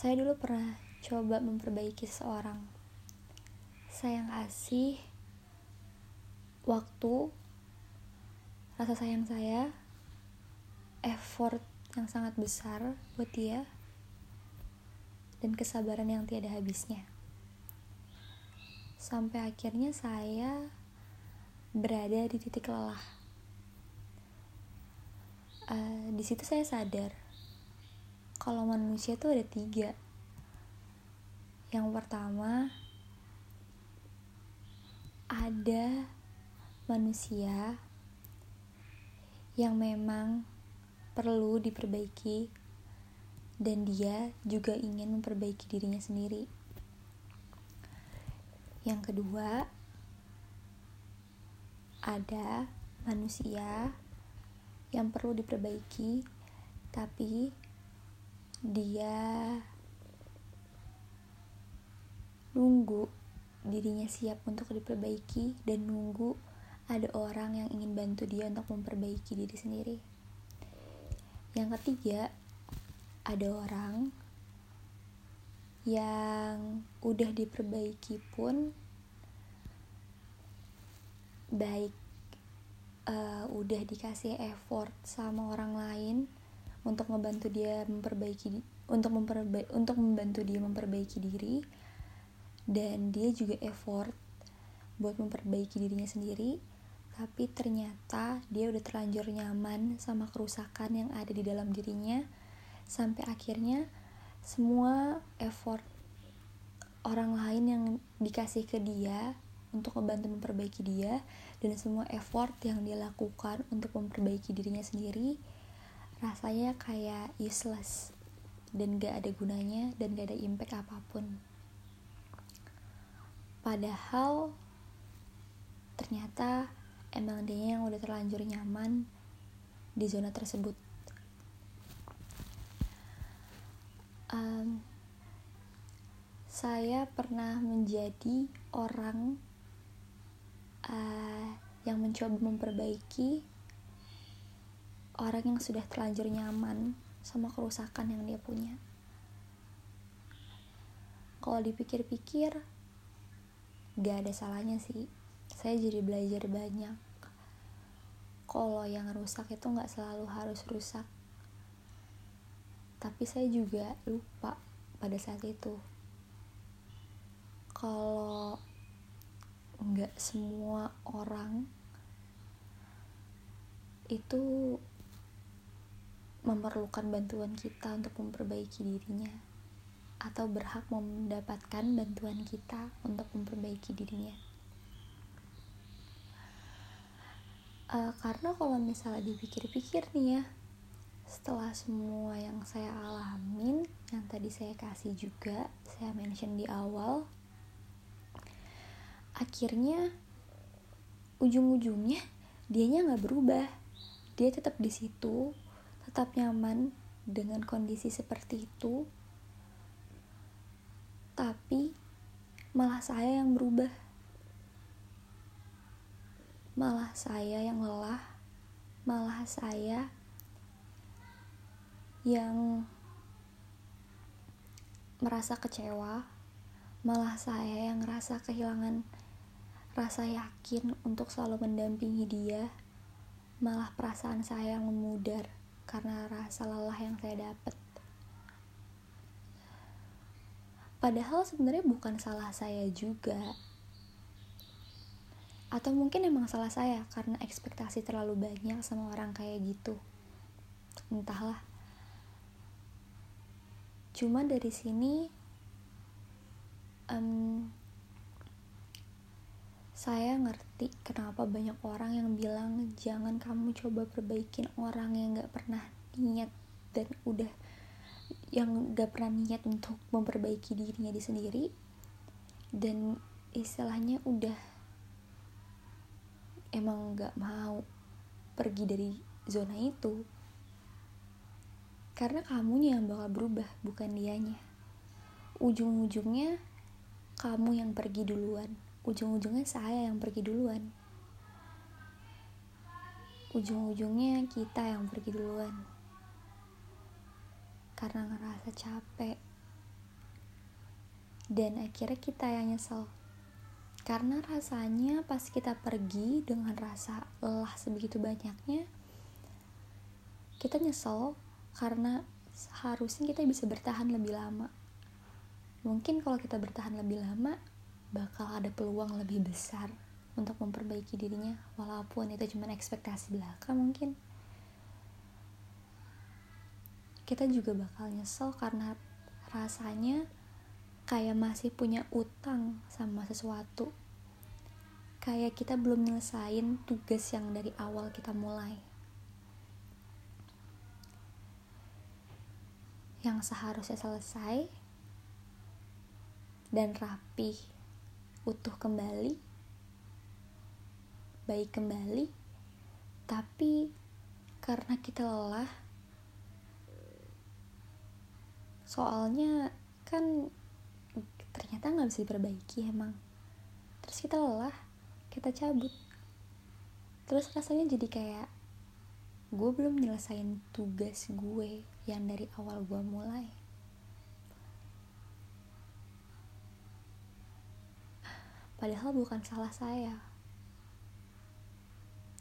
Saya dulu pernah coba memperbaiki seseorang. Saya kasih waktu, rasa sayang saya, effort yang sangat besar buat dia, dan kesabaran yang tiada habisnya. Sampai akhirnya saya berada di titik lelah. Uh, di situ saya sadar kalau manusia tuh ada tiga. Yang pertama ada manusia yang memang perlu diperbaiki dan dia juga ingin memperbaiki dirinya sendiri. Yang kedua, ada manusia yang perlu diperbaiki, tapi dia nunggu dirinya siap untuk diperbaiki dan nunggu ada orang yang ingin bantu dia untuk memperbaiki diri sendiri. Yang ketiga, ada orang yang udah diperbaiki pun baik uh, udah dikasih effort sama orang lain untuk membantu dia memperbaiki untuk memperbaiki untuk membantu dia memperbaiki diri dan dia juga effort buat memperbaiki dirinya sendiri tapi ternyata dia udah terlanjur nyaman sama kerusakan yang ada di dalam dirinya sampai akhirnya semua effort orang lain yang dikasih ke dia untuk membantu memperbaiki dia dan semua effort yang dia lakukan untuk memperbaiki dirinya sendiri rasanya kayak useless dan gak ada gunanya dan gak ada impact apa pun. Padahal ternyata emang dia yang udah terlanjur nyaman di zona tersebut. Um, saya pernah menjadi orang uh, yang mencoba memperbaiki orang yang sudah terlanjur nyaman sama kerusakan yang dia punya. Kalau dipikir-pikir, gak ada salahnya sih. Saya jadi belajar banyak. Kalau yang rusak itu nggak selalu harus rusak. Tapi saya juga lupa pada saat itu. Kalau nggak semua orang itu memerlukan bantuan kita untuk memperbaiki dirinya atau berhak mendapatkan bantuan kita untuk memperbaiki dirinya. uh, karena kalau misalnya dipikir-pikir nih ya setelah semua yang saya alamin yang tadi saya kasih juga saya mention di awal akhirnya ujung-ujungnya dianya nggak berubah dia tetap di situ tetap nyaman dengan kondisi seperti itu. Tapi malah saya yang berubah. Malah saya yang lelah, malah saya yang merasa kecewa, malah saya yang merasa kehilangan rasa yakin untuk selalu mendampingi dia, malah perasaan saya yang memudar karena rasa lelah yang saya dapat. Padahal sebenarnya bukan salah saya juga, atau mungkin emang salah saya karena ekspektasi terlalu banyak sama orang kayak gitu. Entahlah. Cuma dari sini um, saya ngerti kenapa banyak orang yang bilang jangan kamu coba perbaikin orang yang gak pernah niat dan udah yang gak pernah niat untuk memperbaiki dirinya di sendiri. Dan istilahnya udah emang gak mau pergi dari zona itu. Karena kamunya yang bakal berubah bukan dianya. Ujung-ujungnya kamu yang pergi duluan ujung-ujungnya saya yang pergi duluan. Ujung-ujungnya kita yang pergi duluan. Karena ngerasa capek. Dan akhirnya kita yang nyesel. Karena rasanya pas kita pergi dengan rasa lelah sebegitu banyaknya kita nyesel karena seharusnya kita bisa bertahan lebih lama. Mungkin kalau kita bertahan lebih lama bakal ada peluang lebih besar untuk memperbaiki dirinya walaupun itu cuma ekspektasi belaka mungkin. Kita juga bakal nyesel karena rasanya kayak masih punya utang sama sesuatu. Kayak kita belum nyelesain tugas yang dari awal kita mulai. Yang seharusnya selesai dan rapi utuh kembali baik kembali tapi karena kita lelah soalnya kan ternyata nggak bisa diperbaiki emang. Terus kita lelah kita cabut. Terus rasanya jadi kayak gue belum nyelesain tugas gue yang dari awal gue mulai padahal bukan salah saya.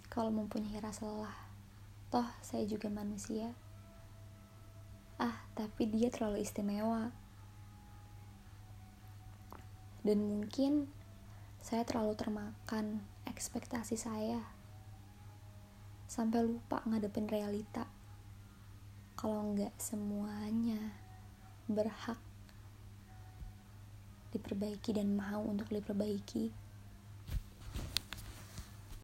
Kalau mempunyai rasa lelah toh saya juga manusia. Ah tapi dia terlalu istimewa. Dan mungkin saya terlalu termakan ekspektasi saya. Sampai lupa ngadepin realita. Kalau nggak semuanya berhak diperbaiki dan mau untuk diperbaiki